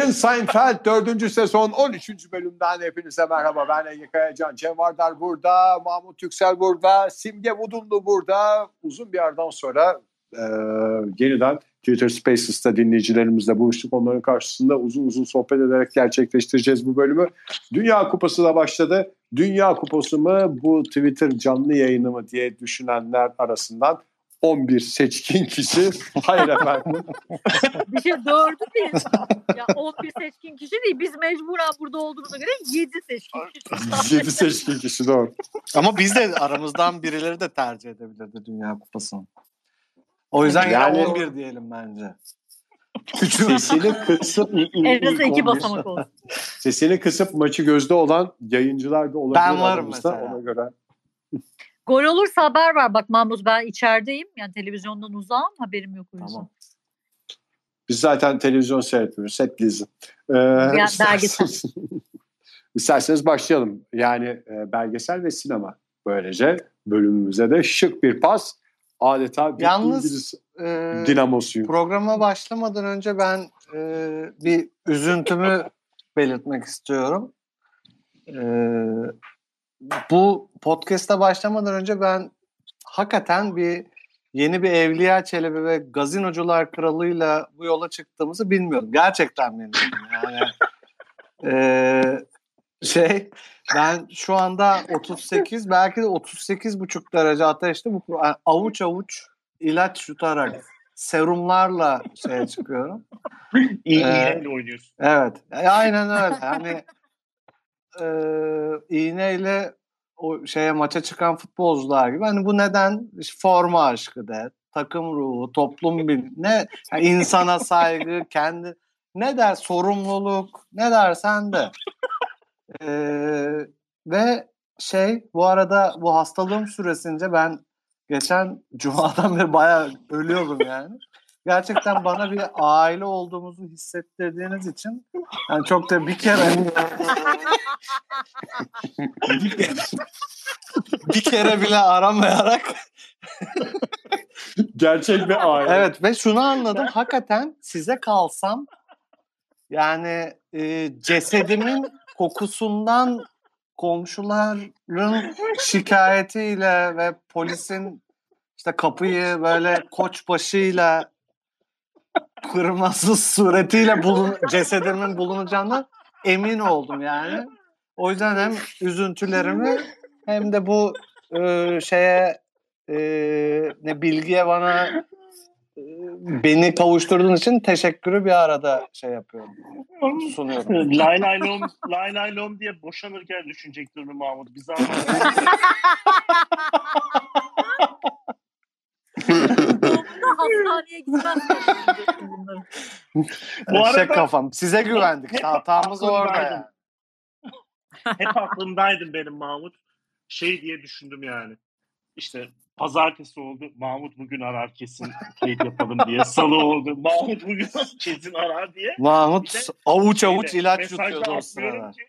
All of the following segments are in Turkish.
Jerry Seinfeld 4. sezon 13. bölümden hepinize merhaba. Ben Ege Kayacan. Cem Vardar burada, Mahmut Yüksel burada, Simge Vudumlu burada. Uzun bir aradan sonra e, yeniden Twitter Spaces'ta dinleyicilerimizle buluştuk. Onların karşısında uzun uzun sohbet ederek gerçekleştireceğiz bu bölümü. Dünya Kupası da başladı. Dünya Kupası mı bu Twitter canlı yayını mı diye düşünenler arasından 11 seçkin kişi. Hayır efendim. Bir şey dördü değil. Ya 11 seçkin kişi değil. Biz mecburen burada olduğumuza göre 7 seçkin kişi. 7 seçkin kişi doğru. Ama biz de aramızdan birileri de tercih edebilirdi Dünya Kupası'nı. O yüzden Yani- yani 11 diyelim bence. Sesini kısıp En iki ilk 11 basamak olsun. Sesini kısıp maçı gözde olan yayıncılar da olabilir. Ben varım aramızda. mesela. Ona göre. Gol olursa haber var. Bak Mahmut ben içerideyim. Yani televizyondan uzağım. Haberim yok o yüzden. Tamam. Biz zaten televizyon seyretmiyoruz. Hep dizi. Ee, belgesel. İsterseniz başlayalım. Yani e, belgesel ve sinema. Böylece bölümümüze de şık bir pas. Adeta bir Yalnız, İngiliz Ee, dinamosuyum. programa başlamadan önce ben e, bir üzüntümü belirtmek istiyorum. E, bu podcast'a başlamadan önce ben hakikaten bir yeni bir Evliya Çelebi ve Gazinocular Kralı'yla bu yola çıktığımızı bilmiyordum. Gerçekten bilmiyordum. Yani e, şey ben şu anda 38 belki de 38 buçuk derece ateşte bu avuç avuç ilaç yutarak serumlarla şeye çıkıyorum. İyi Ee, oynuyorsun. Evet. e, Aynen öyle. Yani e, iğneyle o şeye maça çıkan futbolcular gibi. Hani bu neden? Forma aşkı de, takım ruhu, toplum bil ne yani insana saygı, kendi ne der sorumluluk, ne dersen de. E, ve şey bu arada bu hastalığım süresince ben geçen cumadan beri bayağı ölüyordum yani. Gerçekten bana bir aile olduğumuzu hissettirdiğiniz için yani çok da bir kere bir kere, bir kere bile aramayarak Gerçek bir aile. evet ve şunu anladım hakikaten size kalsam yani e, cesedimin kokusundan komşuların şikayetiyle ve polisin işte kapıyı böyle koçbaşıyla kırması suretiyle bulun, cesedimin bulunacağına emin oldum yani. O yüzden hem üzüntülerimi hem de bu e, şeye e, ne bilgiye bana e, beni kavuşturduğun için teşekkürü bir arada şey yapıyorum. Sunuyorum. lay lay lom, lay lay lom diye boşanırken düşünecektir mi Mahmut? Doğumda hastaneye gitmez. bunları. Bu arada- Şey kafam. Size güvendik. Hatamız orada yani. Hep aklımdaydın benim Mahmut. Şey diye düşündüm yani. İşte pazartesi oldu. Mahmut bugün arar kesin kayıt yapalım diye. Salı oldu. Mahmut bugün kesin arar diye. Mahmut avuç avuç Şeyde, ilaç yutuyordu o sırada. ki-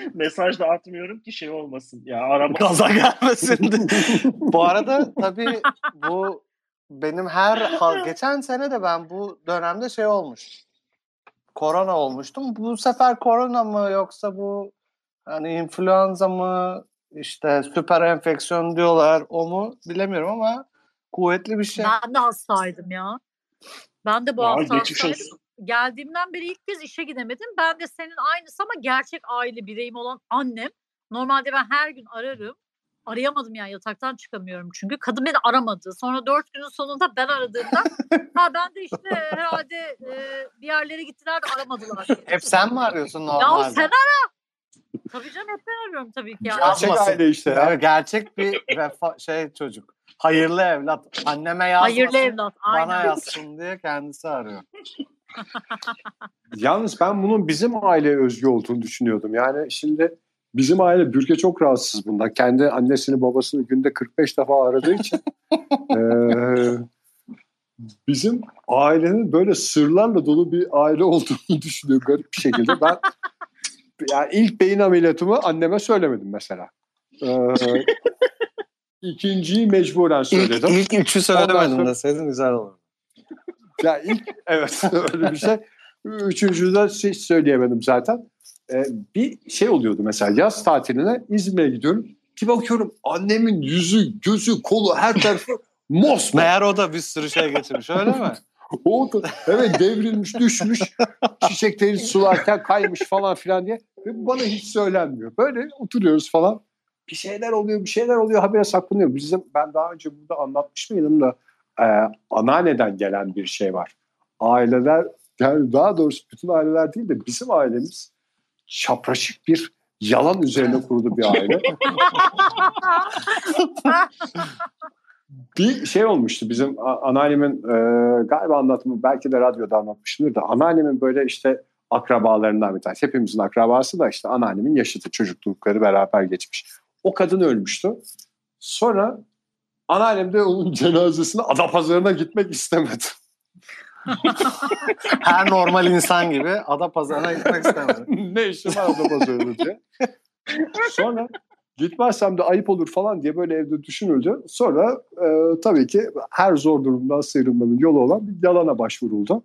Mesajda atmıyorum ki şey olmasın. Ya araba Gaza gelmesin bu arada tabii bu benim her geçen sene de ben bu dönemde şey olmuş. Korona olmuştum. Bu sefer korona mı yoksa bu hani influenza mı işte süper enfeksiyon diyorlar o mu bilemiyorum ama kuvvetli bir şey. Ben de hastaydım ya. Ben de bu Ya hafta hastaydım. olsun. Geldiğimden beri ilk kez işe gidemedim. Ben de senin aynısı ama gerçek aile bireyim olan annem. Normalde ben her gün ararım. Arayamadım yani yataktan çıkamıyorum çünkü. Kadın beni aramadı. Sonra dört günün sonunda ben aradığımda ha ben de işte herhalde e, bir yerlere gittiler de aramadılar. Hep sen mi arıyorsun Ya normalde? sen ara. Tabii canım hep ben arıyorum tabii ki. Ya. Yazmasın. Gerçek aile işte ya. Gerçek bir vefa, şey çocuk. Hayırlı evlat. Anneme yazmasın. Hayırlı evlat. Bana Aynen. yazsın diye kendisi arıyor. Yalnız ben bunun bizim aileye özgü olduğunu düşünüyordum. Yani şimdi bizim aile Bürge çok rahatsız bundan. Kendi annesini babasını günde 45 defa aradığı için eee, bizim ailenin böyle sırlarla dolu bir aile olduğunu düşünüyorum garip bir şekilde. Ben yani ilk beyin ameliyatımı anneme söylemedim mesela. Eee ikinciyi mecburen söyledim. İlk, ilk üçü Ondan söylemedim sonra- deseydin güzel olur. Ya ilk evet öyle bir şey. Üçüncüyü de hiç söyleyemedim zaten. Ee, bir şey oluyordu mesela yaz tatiline İzmir'e gidiyorum. Bir bakıyorum annemin yüzü, gözü, kolu her tarafı mosmor. Meğer o da bir sürü şey getirmiş öyle mi? O da evet devrilmiş, düşmüş. Çiçekleri sularken kaymış falan filan diye. Ve bana hiç söylenmiyor. Böyle oturuyoruz falan. Bir şeyler oluyor, bir şeyler oluyor. Habire saklanıyor. Bizim, ben daha önce burada anlatmış mıydım da e, anneanneden gelen bir şey var. Aileler, yani daha doğrusu bütün aileler değil de bizim ailemiz çapraşık bir yalan üzerine kurulu bir aile. bir şey olmuştu bizim anneannemin e, galiba anlatımı belki de radyoda anlatmışımdır da anneannemin böyle işte akrabalarından bir tanesi. Hepimizin akrabası da işte anneannemin yaşıtı çocuklukları beraber geçmiş. O kadın ölmüştü. Sonra anneannem de onun cenazesine Adapazarı'na gitmek istemedi. Her normal insan gibi ada pazarına gitmek istemedi. ne işim var Adapazarı'nda diye. Sonra gitmezsem de ayıp olur falan diye böyle evde düşünüldü. Sonra e, tabii ki her zor durumdan sıyrılmanın yolu olan bir yalana başvuruldu.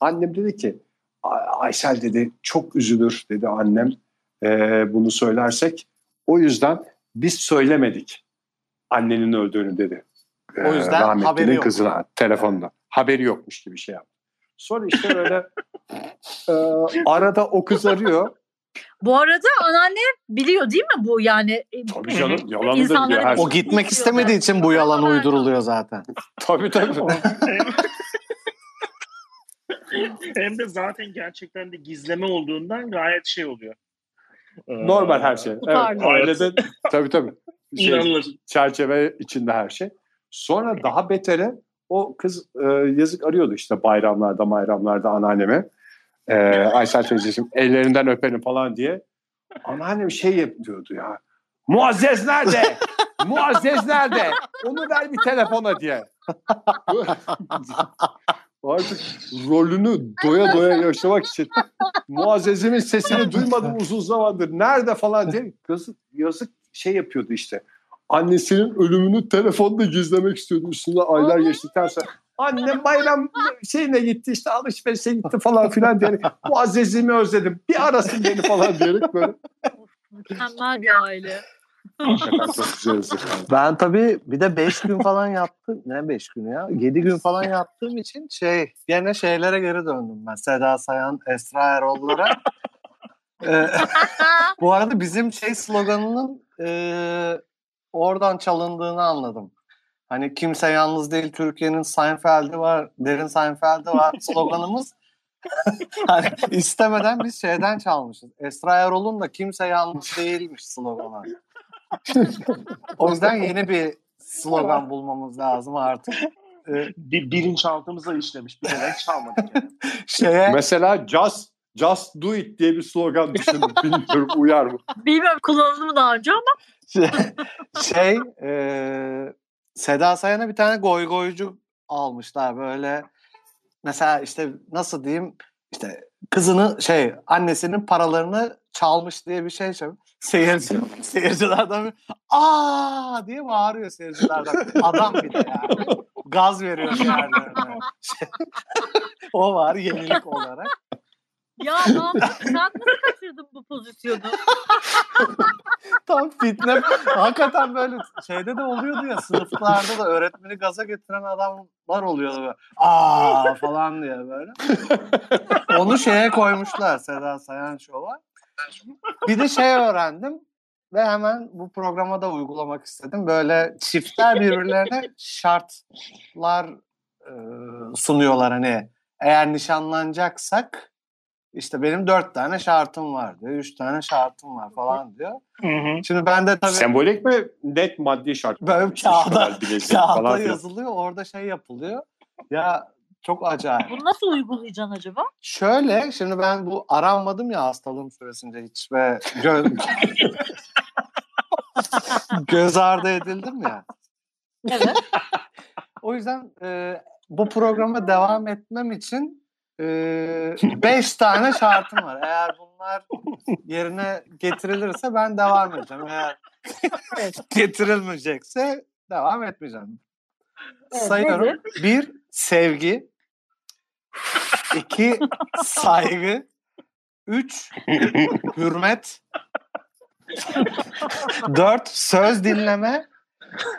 Annem dedi ki "Ay- Aysel dedi çok üzülür dedi annem e, bunu söylersek. O yüzden biz söylemedik annenin öldüğünü dedi. O yüzden rahmetlinin haberi yok. kızına telefonda. Haberi yokmuş gibi şey yaptı. Sonra işte böyle e, arada o kız arıyor. Bu arada anneanne biliyor değil mi bu yani? e, Tabii canım yalanı da biliyor. Her O gitmek istemediği için bu yalan uyduruluyor zaten. Tabii tabii. Hem de zaten gerçekten de gizleme olduğundan gayet şey oluyor. Ee, Normal her şey. Evet, ailede tabii tabii. Şey, İnanılır. çerçeve içinde her şey. Sonra daha beteri o kız e, yazık arıyordu işte bayramlarda bayramlarda anneannemi. E, Aysel teyzeciğim ellerinden öperim falan diye. Anneannem şey yapıyordu ya. Muazzez nerede? Muazzez nerede? Onu ver bir telefona diye. Artık rolünü doya doya yaşamak için Muazzez'imin sesini duymadım uzun zamandır. Nerede falan diye kız yazık şey yapıyordu işte. Annesinin ölümünü telefonda gizlemek istiyordu üstünde aylar geçtikten sonra. Annem bayram şeyine gitti işte alışverişe gitti falan filan diyerek Muazzez'imi özledim. Bir arasın beni falan diyerek böyle. Mükemmel bir aile. Özledim. Ben tabii bir de 5 gün falan yattım. Ne 5 günü ya? 7 gün falan yattığım için şey gene şeylere geri döndüm ben. Seda Sayan, Esra Erol'lara. Ee, bu arada bizim şey sloganının e, oradan çalındığını anladım. Hani kimse yalnız değil Türkiye'nin Seinfeld'i var, derin Seinfeld'i var sloganımız. hani istemeden biz şeyden çalmışız. Esra Erol'un da kimse yalnız değilmiş sloganı. o yüzden yeni bir slogan bulmamız lazım artık. Bir, bilinçaltımıza işlemiş. Bilerek çalmadık. Yani. şeye Mesela just, just do it diye bir slogan düşündüm. Bilmiyorum uyar mı? Bilmiyorum kullanıldı mı daha önce ama şey, şey e, Seda Sayan'a bir tane goy goycu almışlar böyle mesela işte nasıl diyeyim işte kızını şey annesinin paralarını çalmış diye bir şey söylüyor. Seyirci, seyircilerden bir, aa diye bağırıyor seyircilerden. Adam bir de yani. Gaz veriyor diğerlerine. o var yenilik olarak. Ya Mahmut sen nasıl kaçırdın bu pozisyonu? Tam fitne. Hakikaten böyle şeyde de oluyordu ya sınıflarda da öğretmeni gaza getiren adamlar oluyordu böyle. Aa falan diye böyle. Onu şeye koymuşlar Seda Sayan Şov'a. Bir de şey öğrendim ve hemen bu programa da uygulamak istedim. Böyle çiftler birbirlerine şartlar e, sunuyorlar hani eğer nişanlanacaksak işte benim dört tane şartım var diyor. Üç tane şartım var falan diyor. Şimdi ben de tabii Sembolik mi? Net maddi şart. Böyle kağıda- filan. yazılıyor orada şey yapılıyor. Ya çok acayip. Bunu nasıl uygulayacaksın acaba? Şöyle şimdi ben bu aranmadım ya hastalığım süresince hiç ve göz, göz ardı edildim ya. Evet. O yüzden e, bu programa devam etmem için e, beş tane şartım var. Eğer bunlar yerine getirilirse ben devam edeceğim. Eğer getirilmeyecekse devam etmeyeceğim. Evet, Sayıyorum. nedir? Bir, sevgi. iki saygı, üç hürmet, dört söz dinleme,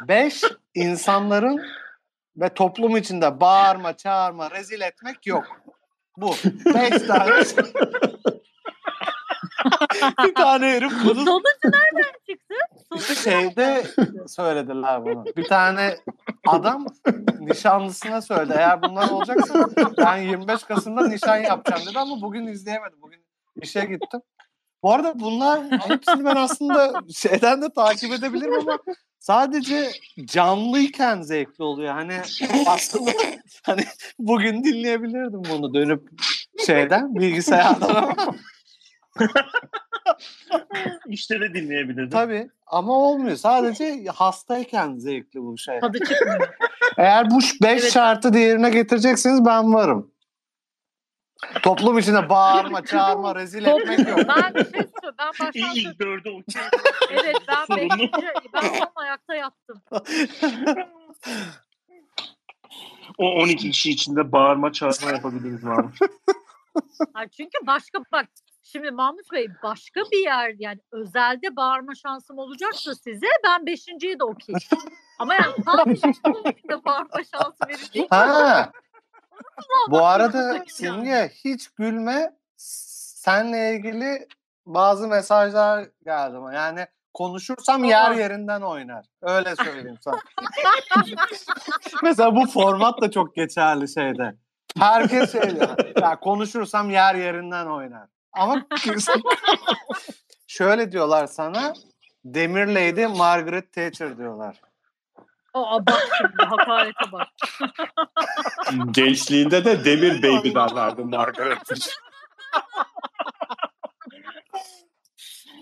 beş insanların ve toplum içinde bağırma, çağırma, rezil etmek yok. Bu. Beş tane. bir tane herif bunu Sonucu nereden çıktı? Sonucu şeyde söylediler bunu. Bir tane adam nişanlısına söyledi. Eğer bunlar olacaksa ben 25 Kasım'da nişan yapacağım dedi ama bugün izleyemedim. Bugün işe gittim. Bu arada bunlar hepsini ben aslında şeyden de takip edebilirim ama sadece canlıyken zevkli oluyor. Hani aslında hani bugün dinleyebilirdim bunu dönüp şeyden bilgisayardan ama İşte de dinleyebilirdim. tabii ama olmuyor. Sadece hastayken zevkli bu şey. tadı çıkmıyor. Eğer bu 5 Evet. şartı diğerine getireceksiniz ben varım. Toplum içinde bağırma, çağırma, rezil etmek yok. Ben bir şey söyleyeyim. Ben baştan İyi ilk dördü okey. Evet ben beşinci, ben son ayakta yattım. O 12 kişi içinde bağırma çağırma yapabiliriz Mahmut. Ha, çünkü başka bak şimdi Mahmut Bey başka bir yer yani özelde bağırma şansım olacaksa size ben beşinciyi de okuyayım. Ama yani sadece de bağırma şansı verecek. Ha. Bu arada. Simge hiç gülme. Senle ilgili bazı mesajlar geldi ama yani konuşursam yer yerinden oynar. Öyle söyleyeyim sana. Mesela bu format da çok geçerli şeyde. Herkes şey diyor. Ya konuşursam yer yerinden oynar. Ama şöyle diyorlar sana. Demir Lady Margaret Thatcher diyorlar. Aa bak şimdi hakarete bak. Gençliğinde de Demir Baby derlerdi Margaret.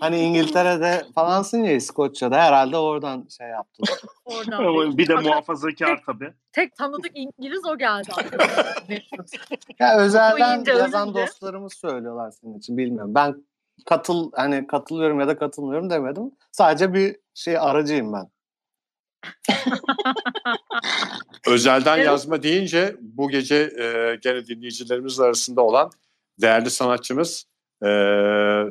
Hani İngiltere'de falansın ya İskoçya'da herhalde oradan şey yaptılar. Oradan bir de muhafazakar tabii. Tek tanıdık İngiliz o geldi. Ya özelden yiyince yazan ölünce. dostlarımız söylüyorlar senin için bilmiyorum. Ben katıl hani katılıyorum ya da katılmıyorum demedim. Sadece bir şey aracıyım ben. Özelden Evet. yazma deyince bu gece e, gene dinleyicilerimiz arasında olan değerli sanatçımız e,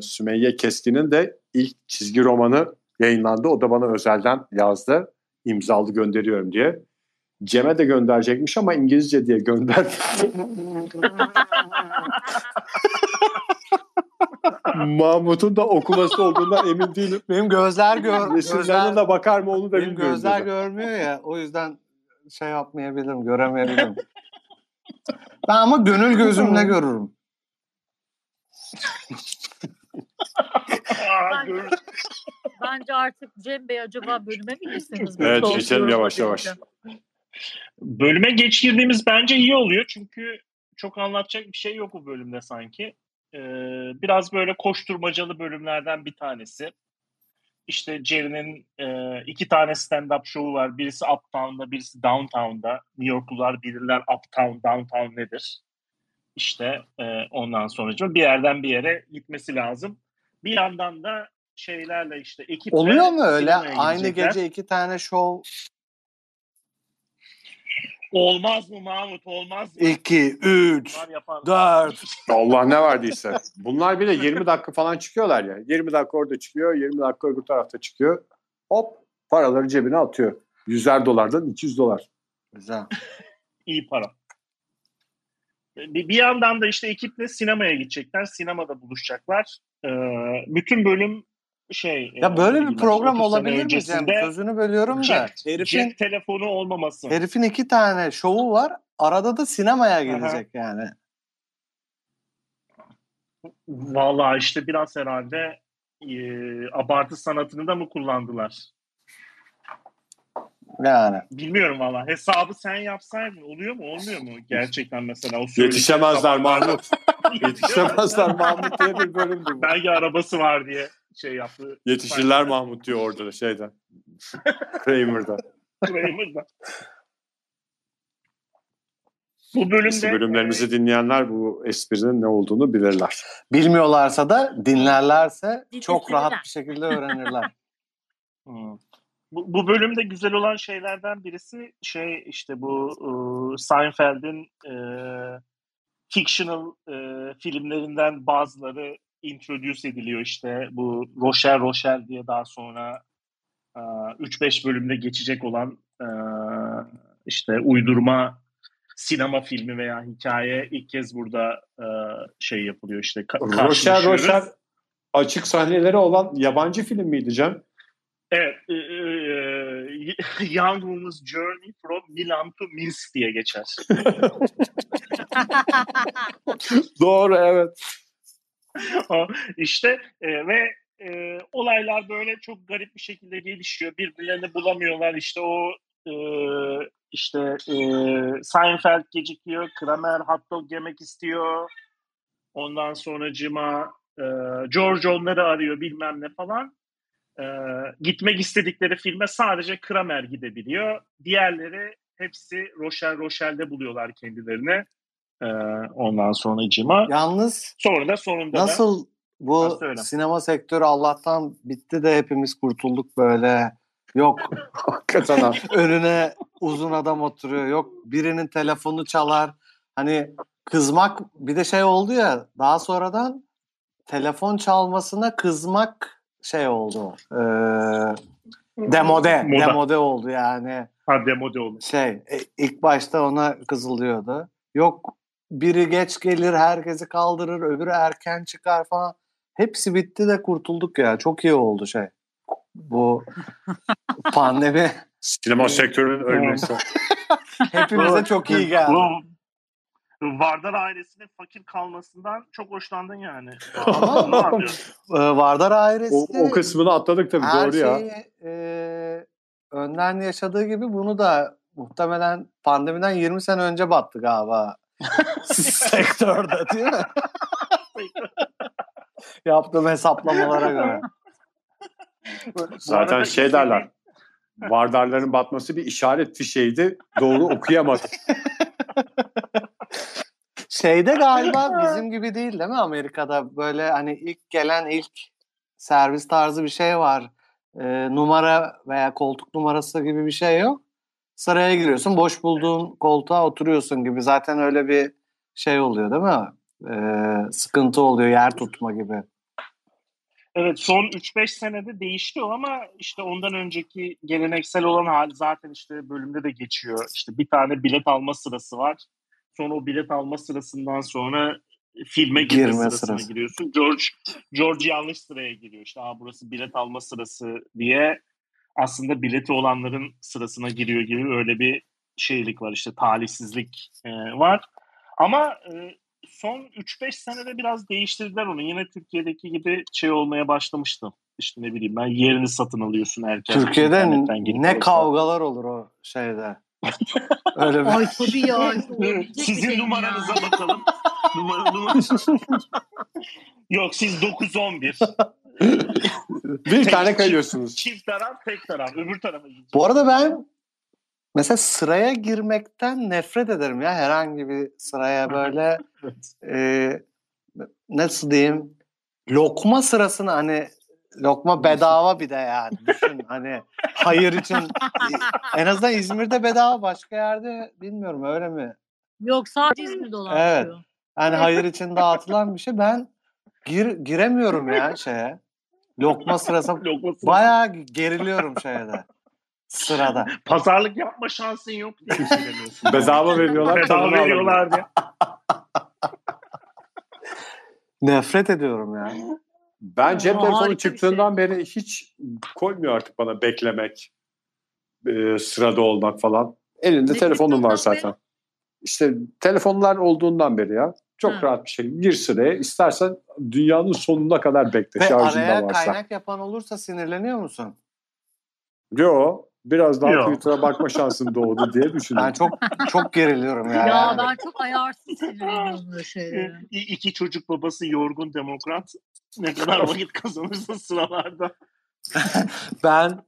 Sümeyye Keskin'in de ilk çizgi romanı yayınlandı. O da bana özelden yazdı. İmzalı gönderiyorum diye. Cem'e de gönderecekmiş ama İngilizce diye gönderdi. Mahmut'un da okuması olduğundan emin değilim. Benim gözler gör Resimlerine de bakar mı onu da benim bilmiyorum. gözler dedi. görmüyor ya o yüzden şey yapmayabilirim, göremeyebilirim. ben ama gönül gözümle görürüm. Gör- Bence artık Cem Bey acaba bölüme mi girseniz? Evet, geçelim yavaş yavaş. Bölüme geç girdiğimiz bence iyi oluyor çünkü çok anlatacak bir şey yok bu bölümde sanki. Ee, biraz böyle koşturmacalı bölümlerden bir tanesi. İşte Jerry'nin e, iki tane stand-up şovu var. Birisi Uptown'da, birisi Downtown'da. New Yorklular bilirler Uptown, Downtown nedir. İşte e, ondan sonra bir yerden bir yere gitmesi lazım. Bir yandan da şeylerle işte ekiple Oluyor mu öyle? Aynı gece iki tane show Olmaz mı Mahmut olmaz mı? 2, 3, Bunlar yapar. 4. Allah ne verdiyse. Bunlar bile 20 dakika falan çıkıyorlar ya. 20 dakika orada çıkıyor, 20 dakika öbür tarafta çıkıyor. Hop paraları cebine atıyor. Yüzer dolardan 200 dolar. Güzel. iyi para. Bir, bir yandan da işte ekiple sinemaya gidecekler. Sinemada buluşacaklar. Ee, bütün bölüm şey... Ya e, böyle bir program 30 sene olabilir mi Cem? Sözünü bölüyorum da. Cep, Herifin, cep telefonu olmaması. herifin iki tane şovu var. Arada da sinemaya gidecek yani. Vallahi işte biraz herhalde e, abartı sanatını da mı kullandılar? Yani. Bilmiyorum valla. Hesabı sen yapsaydın oluyor mu olmuyor mu? Gerçekten mesela o Yetişemezler Mahmut. Yetişemezler Mahmut diye bir bölümdü bu. Belki arabası var diye şey yaptı. Yetişirler Mahmut diyor orada da şeyden. Kramer'da. Kramer'da. Bu bölümde Eski bölümlerimizi dinleyenler bu esprinin ne olduğunu bilirler. Bilmiyorlarsa da dinlerlerse çok rahat bir şekilde öğrenirler. Hmm. Bu, bu bölümde güzel olan şeylerden birisi şey işte bu e, Seinfeld'in e, fictional e, filmlerinden bazıları introduce ediliyor işte bu Rochelle Rochelle diye daha sonra e, 3-5 bölümde geçecek olan e, işte uydurma sinema filmi veya hikaye ilk kez burada e, şey yapılıyor işte karşılaşıyoruz. Roşer açık sahneleri olan yabancı film miydi Cem? Evet, e, e, e, Young Woman's Journey from Milan to Minsk diye geçer. Doğru evet. işte e, ve e, olaylar böyle çok garip bir şekilde gelişiyor. Birbirlerini bulamıyorlar. İşte o e, işte e, Seinfeld gecikiyor. Kramer hot dog yemek istiyor. Ondan sonra Cima e, George onları arıyor bilmem ne falan. E, gitmek istedikleri filme sadece Kramer gidebiliyor. Diğerleri hepsi Rochelle Rochelle'de buluyorlar kendilerini. E, ondan sonra Cima. Yalnız Sonra da sonunda da nasıl bu Nasıl sinema sektörü Allah'tan bitti de hepimiz kurtulduk böyle. Yok Hakikaten ha. önüne uzun adam oturuyor. Yok birinin telefonu çalar. Hani kızmak bir de şey oldu ya daha sonradan telefon çalmasına kızmak şey oldu. Ee, demode. Moda. Demode oldu yani. Ha demode olur. Şey e, ilk başta ona kızılıyordu. Yok biri geç gelir herkesi kaldırır öbürü erken çıkar falan. Hepsi bitti de kurtulduk ya. Çok iyi oldu şey. Bu pandemi Sinema sektörünün ölmesi. hepimize çok iyi geldi. Vardar ailesinin fakir kalmasından çok hoşlandın yani. Ama-. Ee, Vardar ailesi o, o kısmını atladık tabii her doğru ya. şeyi e, önden yaşadığı gibi bunu da muhtemelen pandemiden 20 sene önce battı galiba. Sektörde değil mi? Yaptığım hesaplamalara göre. Zaten şey derler. Vardarların batması bir işaret fişeğiydi. Doğru okuyamadım. Şeyde galiba bizim gibi değil değil mi Amerika'da? Böyle hani ilk gelen ilk servis tarzı bir şey var. Ee, numara veya koltuk numarası gibi bir şey yok. Sıraya giriyorsun, boş bulduğun koltuğa oturuyorsun gibi. Zaten öyle bir şey oluyor değil mi? Ee, sıkıntı oluyor, yer tutma gibi. Evet son 3-5 senede değişti o ama işte ondan önceki geleneksel olan hali zaten işte bölümde de geçiyor. İşte bir tane bilet alma sırası var. Sonra o bilet alma sırasından sonra filme girme, Girme sırasına sırası. giriyorsun. George George yanlış sıraya giriyor. İşte Aa, burası bilet alma sırası diye aslında bileti olanların sırasına giriyor gibi öyle bir şeylik var işte talihsizlik e, var. Ama e, son 3-5 senede biraz değiştirdiler onu. Yine Türkiye'deki gibi şey olmaya başlamıştı. İşte ne bileyim ben yerini satın alıyorsun erken. Türkiye'de ne kavgalar olur o şeyde. Öyle bir... Ay tabii ya. şey Sizin mi numaranıza ya? bakalım. Numara, numara. Yok siz 911. Bir tane kayıyorsunuz. Çift taraf tek taraf. Öbür tarafa gidecek. Bu arada ben mesela sıraya girmekten nefret ederim ya herhangi bir sıraya böyle Evet. e, nasıl diyeyim lokma sırasını hani lokma bedava bir de yani düşün hani hayır için en azından İzmir'de bedava başka yerde bilmiyorum öyle mi? Yok sadece İzmir'de dolaşıyor. Yani hayır için dağıtılan bir şey ben gir, giremiyorum ya şeye lokma sırası Lokması. bayağı geriliyorum şeyde sırada. Pazarlık yapma şansın yok diye söylemiyorsun? Bedava veriyorlar. Bedava veriyorlar diye. Nefret ediyorum ya. Ben cep telefonu bir çıktığından beri hiç koymuyor artık bana beklemek, e, sırada olmak falan. Elinde Ne telefonun var zaten. İşte telefonlar olduğundan beri ya. Çok Ha. rahat bir şey. Gir sıraya. İstersen dünyanın sonuna kadar bekle Ve araya varsa. kaynak yapan olursa sinirleniyor musun? Yo, biraz daha Yo. Twitter'a bakma şansın doğdu diye düşündüm. Ben çok çok geriliyorum ya. Ya ben çok ayarsız sinirleniyorum böyle şeylere. İki çocuk babası yorgun demokrat. Ne kadar vakit kazanırsa sıralarda. Ben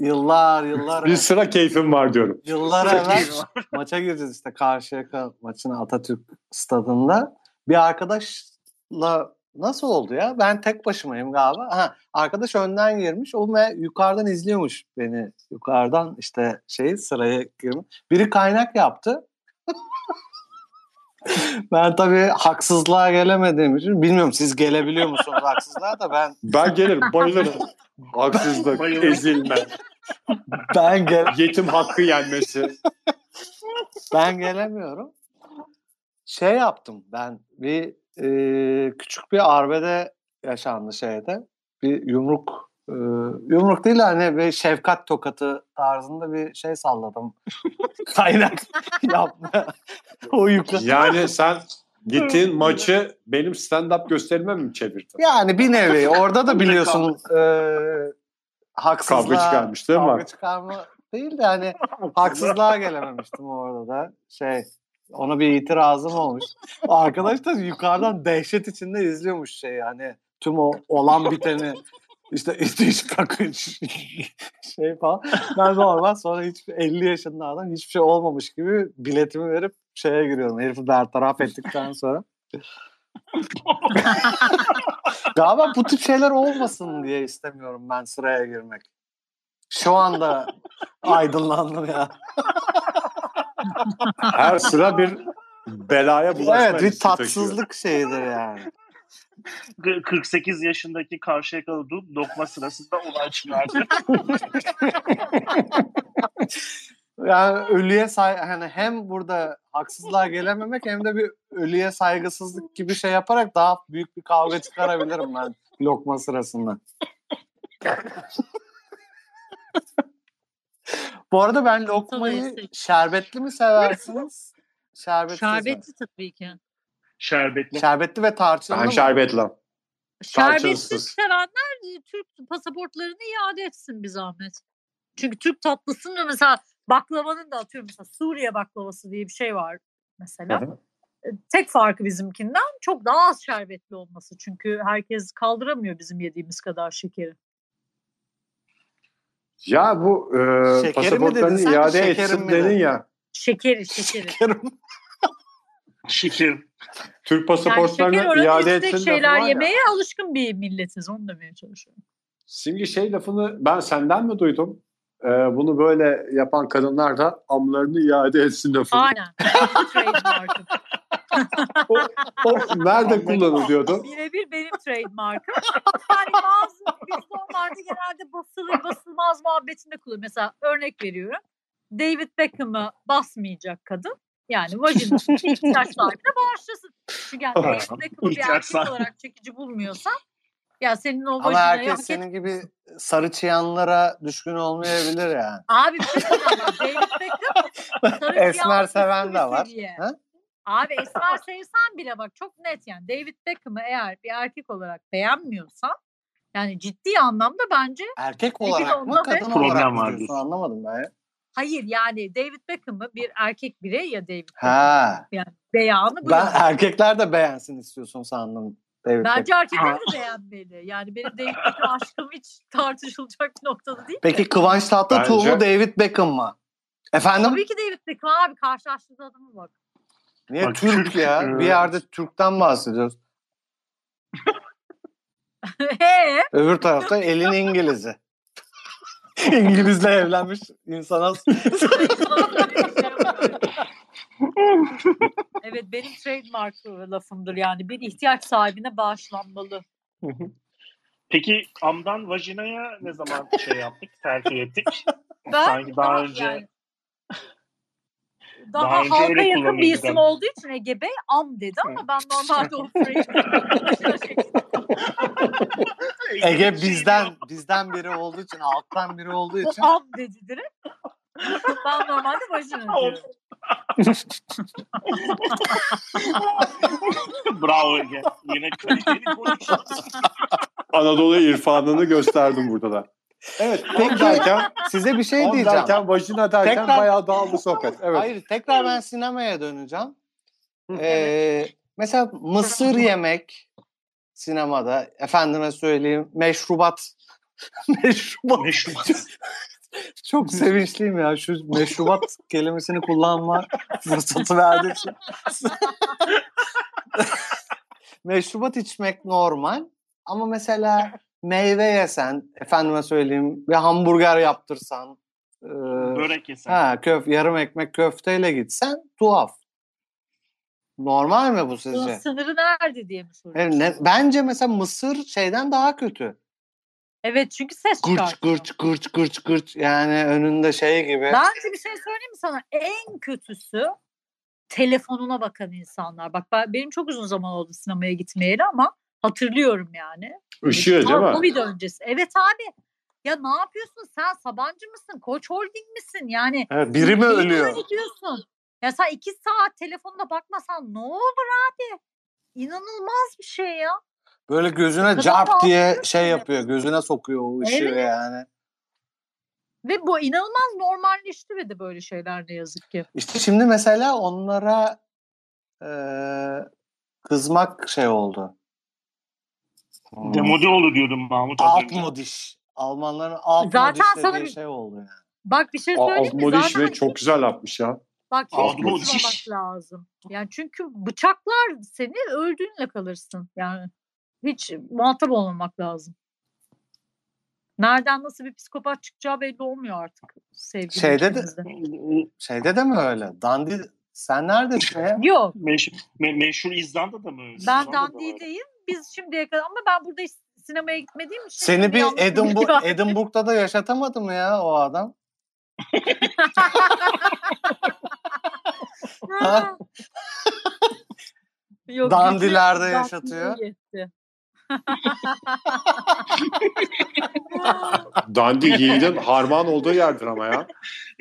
yıllar yıllar Bir sıra keyfim var diyorum. yıllar evvel maça gireceğiz işte Karşıyaka maçına Atatürk stadında. Bir arkadaşla nasıl oldu ya? Ben tek başımayım galiba. Ha, arkadaş önden girmiş. O ve yukarıdan izliyormuş beni. Yukarıdan işte şey sıraya girmiş. Biri kaynak yaptı. Ben tabii haksızlığa gelemediğim için bilmiyorum siz gelebiliyor musunuz haksızlığa da ben Ben gelirim bayılırım. Haksızlık, Bayılırım. ezilme, ben gel yetim hakkı yenmesi. ben gelemiyorum. Şey yaptım ben bir e, küçük bir arbede yaşandı şeyde. Bir yumruk e, yumruk değil hani bir şefkat tokatı tarzında bir şey salladım. Kaynak yapma. o yukarı. Yani sen gittiğin maçı benim stand-up gösterime mi çevirdin? Yani bir nevi orada da biliyorsun e, haksızlığa Kavga çıkarmış değil mi? Kavga çıkarma değil de hani haksızlığa gelememiştim orada da. Şey ona bir itirazım olmuş. Arkadaş da yukarıdan dehşet içinde izliyormuş şey yani tüm o olan biteni işte itiş kakış şey falan. Ben normal sonra hiç 50 yaşında adam hiçbir şey olmamış gibi biletimi verip şeye giriyorum. Herifi bertaraf ettikten sonra. Galiba bu tip şeyler olmasın diye istemiyorum ben sıraya girmek. Şu anda aydınlandım ya. Her sıra bir belaya bulaşma Evet bir taşıyor. tatsızlık şeyidir yani. 48 yaşındaki Karşıyakalı dokma sırasında olay çıkardı. Yani ölüye say hani hem burada haksızlığa gelememek hem de bir ölüye saygısızlık gibi şey yaparak daha büyük bir kavga çıkarabilirim ben lokma sırasında. Bu arada ben lokmayı şerbetli mi seversiniz? Şerbetsiz mi? Şerbetli tabii ki. Şerbetli. Şerbetli ve tarçınlı Ben mı? şerbetli. Şerbetsiz Tarçınsız. sevenler e, Türk pasaportlarını iade etsin bir zahmet. Çünkü Türk tatlısında mesela baklavanın da atıyorum mesela Suriye baklavası diye bir şey var mesela. Hı hı. E, Tek farkı bizimkinden çok daha az şerbetli olması. Çünkü herkes kaldıramıyor bizim yediğimiz kadar şekeri. Ya bu e, mi pasaportlarını sen, iade şekerim etsin mi dedin dedin? ya. Şekeri, şekeri. Şeker. Türk Yani şeker pasaportlarını oranı iade etsin şeyler var ya. yemeye alışkın bir milletiz. Onu demeye çalışıyorum. Simge şey lafını ben senden mi duydum? E, bunu böyle yapan kadınlar da amlarını iade etsin lafını. Aynen. O, o nerede kullanılıyordu? Birebir benim trademark'ım. Yani bazı biz normalde genelde basılır basılmaz muhabbetinde kullanıyor. Mesela örnek veriyorum. David Beckham'ı basmayacak kadın. Yani vajinasını ihtiyaç sahibine bağışlasın. Çünkü yani Beckham'ı bir erkek olarak çekici bulmuyorsan ya senin o Ama vajinayı herkes hak et- senin gibi sarı çıyanlara düşkün olmayabilir yani. Abi bir şey. David Beckham sarı Esmer seven de var. Abi esmer sevsen bile bak çok net yani. David Beckham'ı eğer bir erkek olarak beğenmiyorsan yani ciddi anlamda bence Erkek olarak mı kadın olarak Problem mı var diyorsun diyorsun. anlamadım ben. ya. Hayır yani David Beckham'ı bir erkek birey ya David Beckham. Ha. Yani beyanı bu. Ben erkekler de beğensin istiyorsun sandım. David Bence Beckham. erkekler de beğenmeli. Yani benim David Beckham aşkım hiç tartışılacak bir noktada değil. Peki Kıvanç Tatlıtuğ mu David Beckham mı? Efendim? Tabii ki David Beckham abi karşılaştığı adamı bak. Niye Bak, Türk Türk, ya? e, Bir yerde Türk'ten bahsediyoruz. He? Öbür tarafta elin İngiliz'i. İngilizle evlenmiş insana evet benim trademark lafımdır yani bir ihtiyaç sahibine bağışlanmalı. Peki amdan vajinaya ne zaman şey yaptık, terfi ettik? Ben Sanki daha önce- yani, daha, daha halka yakın bir isim olduğu için Ege Bey am dedi ama ben normalde o Ege bizden bizden biri olduğu için, halktan biri olduğu o için am dedi direkt. ben normalde vajina diyorum. Bravo Ege. Yine kaliteli konuşuyorsun. Anadolu irfanını gösterdim burada da. Evet. Peki derken, size bir şey diyeceğim. derken, vajina derken Tekrar- bayağı dağıldı sohbet. Evet. Hayır tekrar ben sinemaya döneceğim. Ee, mesela mısır yemek sinemada efendime söyleyeyim meşrubat meşrubat Meşrubat. çok sevinçliyim ya şu meşrubat kelimesini kullanma fırsatı verdiği için. meşrubat içmek normal ama mesela meyve yesen efendime söyleyeyim bir hamburger yaptırsan e, Börek yesen. Ha köf yarım ekmek köfteyle gitsen tuhaf. Normal mi bu Bunun sizce? sınırı nerede diye mi soruyorsun? Evet, ne- bence mesela Mısır şeyden daha kötü. Evet çünkü ses Gırç çıkartıyor. gırç gırç gırç gırç yani önünde şey gibi. Bence bir şey söyleyeyim mi sana? En kötüsü telefonuna bakan insanlar. Bak ben, benim çok uzun zaman oldu sinemaya gitmeyeli ama hatırlıyorum yani. Işıyor değil mi? Covid öncesi. Evet abi. Ya ne yapıyorsun? Sen Sabancı mısın? Koç Holding misin? Yani Evet, biri mi ölüyor? yönetiyorsun? Ya sen iki saat telefonuna bakmasan ne olur abi? İnanılmaz bir şey ya. Böyle gözüne carp diye şey yapıyor. Gözüne sokuyor o ışığı Evet. yani. Ve bu inanılmaz normalleşti ve de böyle şeyler ne yazık ki. İşte şimdi mesela onlara eee, kızmak şey oldu. Hmm. Demode oldu diyordum Mahmut Alt modiş. Almanların alt Zaten sana bir- şey oldu yani. Bak bir şey söyleyeyim mi? Modiş Zaten ve çok güzel yapmış ya. Bak hiç lazım. Yani çünkü bıçaklar seni öldüğünle kalırsın. Yani hiç muhatap olmamak lazım. Nereden nasıl bir psikopat çıkacağı belli olmuyor artık sevgili Şeyde de-. Şeyde de mi öyle? Dandi sen neredesin ya? Yok Meşhur, me- meşhur İzlanda'da mı? ben? Dandi'deyim. Biz şimdiye kadar ama ben burada hiç sinemaya gitmediğim için Seni bir Edinburgh. Edinburgh'da da yaşatamadı mı ya o adam? Yok, Dandilerde yaşatıyor. Dandi yiğidin harman olduğu yerdir ama ya.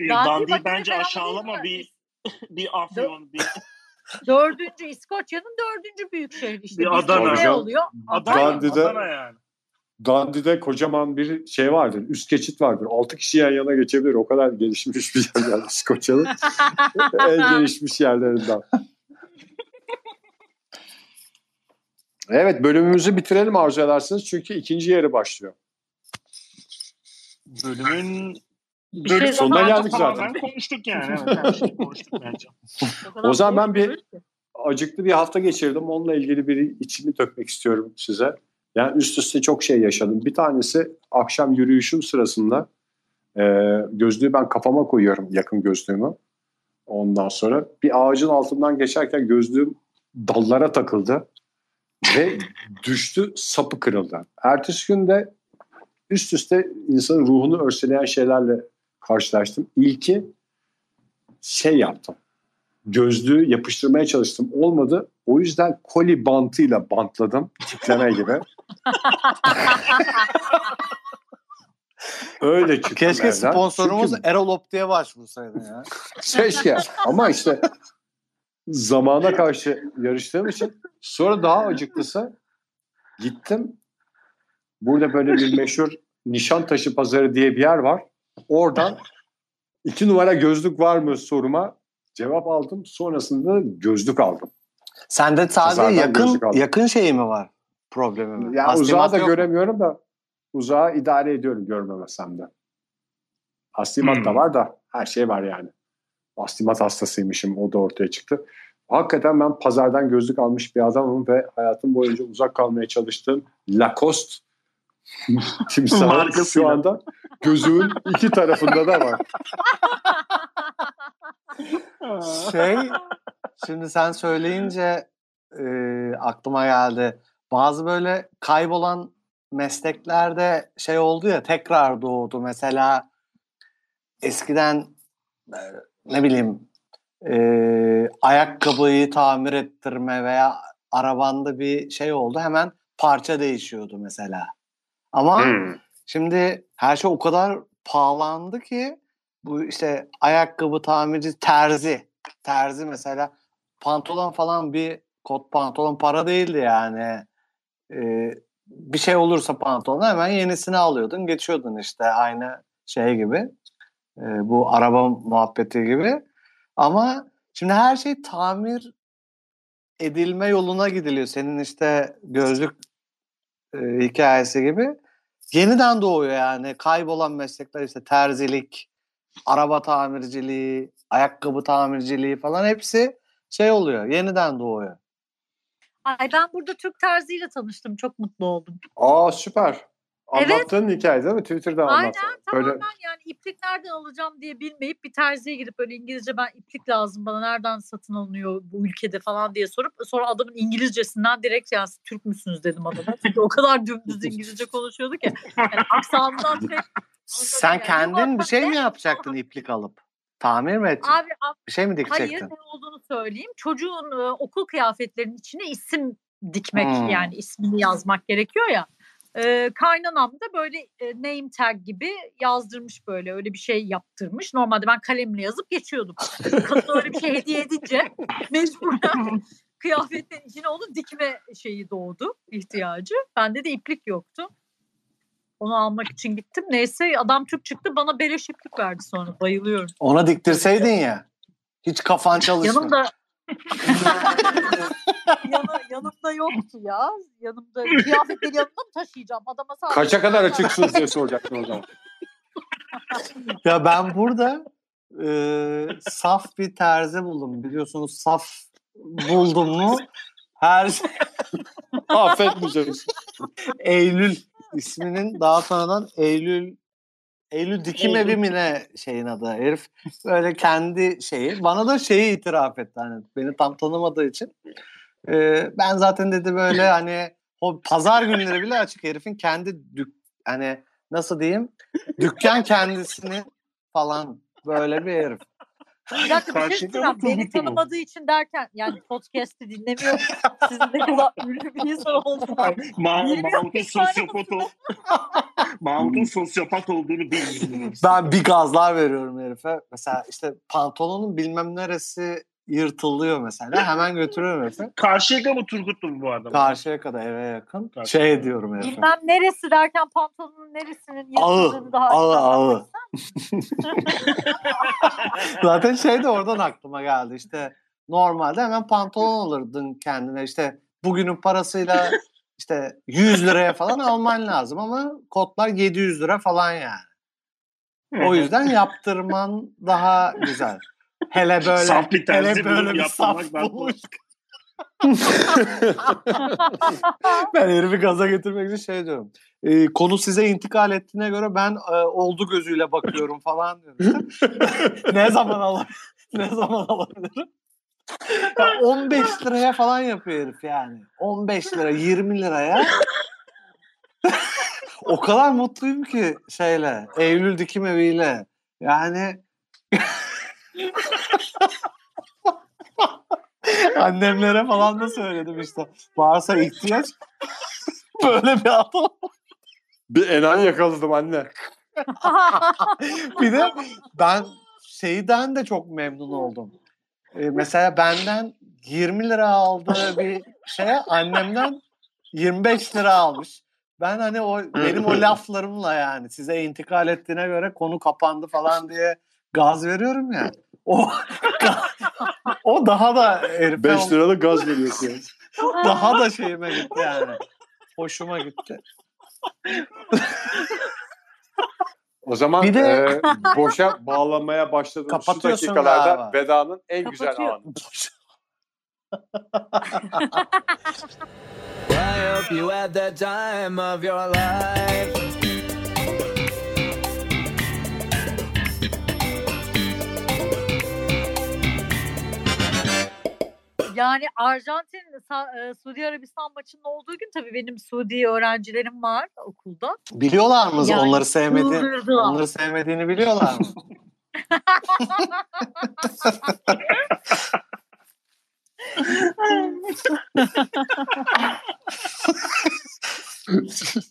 Dandi Dandi bence aşağılama bir bir afyon bir Dördüncü İskoçya'nın dördüncü büyük şehri işte. Bir Adana. ne oluyor? Adana, Dandi'de- Adana yani. Dandi'de kocaman bir şey vardır. Üst geçit vardır. Altı kişi yan yana geçebilir. O kadar gelişmiş bir yer yani İskoçya'nın. en gelişmiş yerlerinden. Evet bölümümüzü bitirelim arzu edersiniz. Çünkü ikinci yarı başlıyor. Bölümün Bir şey bölüm sonuna zaten- geldik zaten. konuştuk yani. Evet, her şeyi konuştuk bence. kadar O zaman ben bir-. Acıklı bir hafta geçirdim. Onunla ilgili bir içimi dökmek istiyorum size. Yani üst üste çok şey yaşadım. Bir tanesi akşam yürüyüşüm sırasında e, gözlüğü ben kafama koyuyorum yakın gözlüğümü. Ondan sonra bir ağacın altından geçerken gözlüğüm dallara takıldı ve düştü sapı kırıldı. Ertesi gün de üst üste insanın ruhunu örseleyen şeylerle karşılaştım. İlki şey yaptım. Gözlüğü yapıştırmaya çalıştım. Olmadı. O yüzden koli bantıyla bantladım. Tipleme gibi. Öyle çıktım Keşke evden. sponsorumuz Çünkü Erol Opti'ye başvursaydı ya. Keşke. Ama işte zamana karşı yarıştığım için sonra daha acıklısı gittim. Burada böyle bir meşhur Nişantaşı Pazarı diye bir yer var. Oradan iki numara gözlük var mı soruma cevap aldım. Sonrasında gözlük aldım. Sende sadece Pazardan yakın yakın şeyi mi var? Problemi mi? Yani uzağı da mu? göremiyorum da uzağı idare ediyorum görmemesem de. Astigmat da Hmm. var da her şey var yani. Astigmat hastasıymışım o da ortaya çıktı. Hakikaten ben pazardan gözlük almış bir adamım ve hayatım boyunca uzak kalmaya çalıştığım Lacoste timsahı Markasıyla. şu anda gözümün iki tarafında da var. Şey, şimdi sen söyleyince e, aklıma geldi. Bazı böyle kaybolan mesleklerde şey oldu ya tekrar doğdu. Mesela eskiden e, ne bileyim e, ayakkabıyı tamir ettirme veya arabanda bir şey oldu hemen parça değişiyordu mesela. Ama Hmm. Şimdi her şey o kadar pahalandı ki bu işte ayakkabı tamirci terzi. Terzi mesela pantolon falan bir kot pantolon para değildi yani. Ee, bir şey olursa pantolona hemen yenisini alıyordun geçiyordun işte aynı şey gibi. Ee, bu araba muhabbeti gibi. Ama şimdi her şey tamir edilme yoluna gidiliyor. Senin işte gözlük e, hikayesi gibi yeniden doğuyor yani. Kaybolan meslekler işte terzilik, araba tamirciliği, ayakkabı tamirciliği falan hepsi şey oluyor. Yeniden doğuyor. Ay ben burada Türk terziyle tanıştım. Çok mutlu oldum. Aa süper. Evet. Anlattığın hikaye değil mi? Twitter'da Aynen anlattın. tamamen Böyle yani iplik nereden alacağım diye bilmeyip bir terziye gidip böyle İngilizce ben iplik lazım bana nereden satın alınıyor bu ülkede falan diye sorup sonra adamın İngilizcesinden direkt siz Türk müsünüz dedim adama. Çünkü o kadar dümdüz İngilizce konuşuyordu ki. Yani aksanından direkt Sen yani. kendin bir şey mi yapacaktın iplik alıp? Tamir mi edecektin? Abi bir şey mi Hayır dikecektin? ne olduğunu söyleyeyim. Çocuğun e, okul kıyafetlerinin içine isim dikmek Hmm. yani ismini yazmak gerekiyor ya. E, kaynanam da böyle e, name tag gibi yazdırmış böyle öyle bir şey yaptırmış. Normalde ben kalemle yazıp geçiyordum. Kadın öyle bir şey hediye edince mecburen kıyafetlerin içine onu dikme şeyi doğdu ihtiyacı. Bende de iplik yoktu. Onu almak için gittim. Neyse adam Türk çıktı bana beleş iplik verdi sonra. Bayılıyorum. Ona diktirseydin ya. Hiç kafan çalışmıyor. Yanımda Yanı, yanımda yoktu ya. Yanımda kıyafetleri yanımda mı taşıyacağım? Adama sadece kaça kadar açıksınız diye soracaktım o zaman. Ya ben burada e, saf bir terzi buldum. Biliyorsunuz saf buldum mu her şey Affetmeyeceğim. Eylül isminin daha sonradan Eylül Eylül dikim Eylül. evi mi ne şeyin adı herif böyle kendi şeyi bana da şeyi itiraf etti hani beni tam tanımadığı için Ee, ben zaten dedi böyle hani o pazar günleri bile açık herifin kendi dük hani nasıl diyeyim dükkan kendisini falan böyle bir herif. Bir dakika bir şey söyleyeceğim. Beni tanımadığı için derken yani podcast'i dinlemiyorum. Sizin ne kadar ünlü bir insan olduğunu. Ma Mahmut'un sosyopat ol Mahmut'un sosyopat olduğunu bilmiyorum. Ben bir gazlar veriyorum herife. Mesela işte pantolonun bilmem neresi yırtılıyor mesela. Hemen götürüyorum herife. Karşıyaka mı Turgutlu mu bu adam? Karşıya kadar eve yakın. Karşıya. Şey diyorum herife. Bilmem neresi derken pantolonun neresinin yırtıldığını daha ağı, ağı. Zaten şey de oradan aklıma geldi. İşte normalde hemen pantolon alırdın kendine. İşte bugünün parasıyla işte 100 liraya falan alman lazım ama kotlar 700 lira falan yani. O yüzden yaptırman daha güzel. Hele böyle Saf bir terzi hele böyle bir saf bulmuş. ben herifi gaza getirmek için şey diyorum. E, konu size intikal ettiğine göre ben e, oldu gözüyle bakıyorum falan diyorum. ne zaman alır? ne zaman alabilirim? Ya 15 liraya falan yapıyor herif yani. 15 lira, 20 liraya. o kadar mutluyum ki şeyle, Eylül dikim eviyle. Yani annemlere falan da söyledim işte. Varsa ihtiyaç böyle bir adam. Bir enayi yakaladım anne. bir de ben şeyden de çok memnun oldum. Ee, mesela benden 20 lira aldığı bir şeye annemden 25 lira almış. Ben hani o benim o laflarımla yani size intikal ettiğine göre konu kapandı falan diye gaz veriyorum ya. O o daha da herife 5 liralık gaz veriyorsun. daha da şeyime gitti yani. Hoşuma gitti. O zaman Bir de- e, boşa bağlamaya başladığımız şu dakikalarda galiba. vedanın en güzel anı. I hope you had the time of your life. Yani Arjantin, Suudi Arabistan maçının olduğu gün tabii benim Suudi öğrencilerim var okulda. Biliyorlar mı yani, onları sevmedi, durdular. onları sevmediğini biliyorlar mı?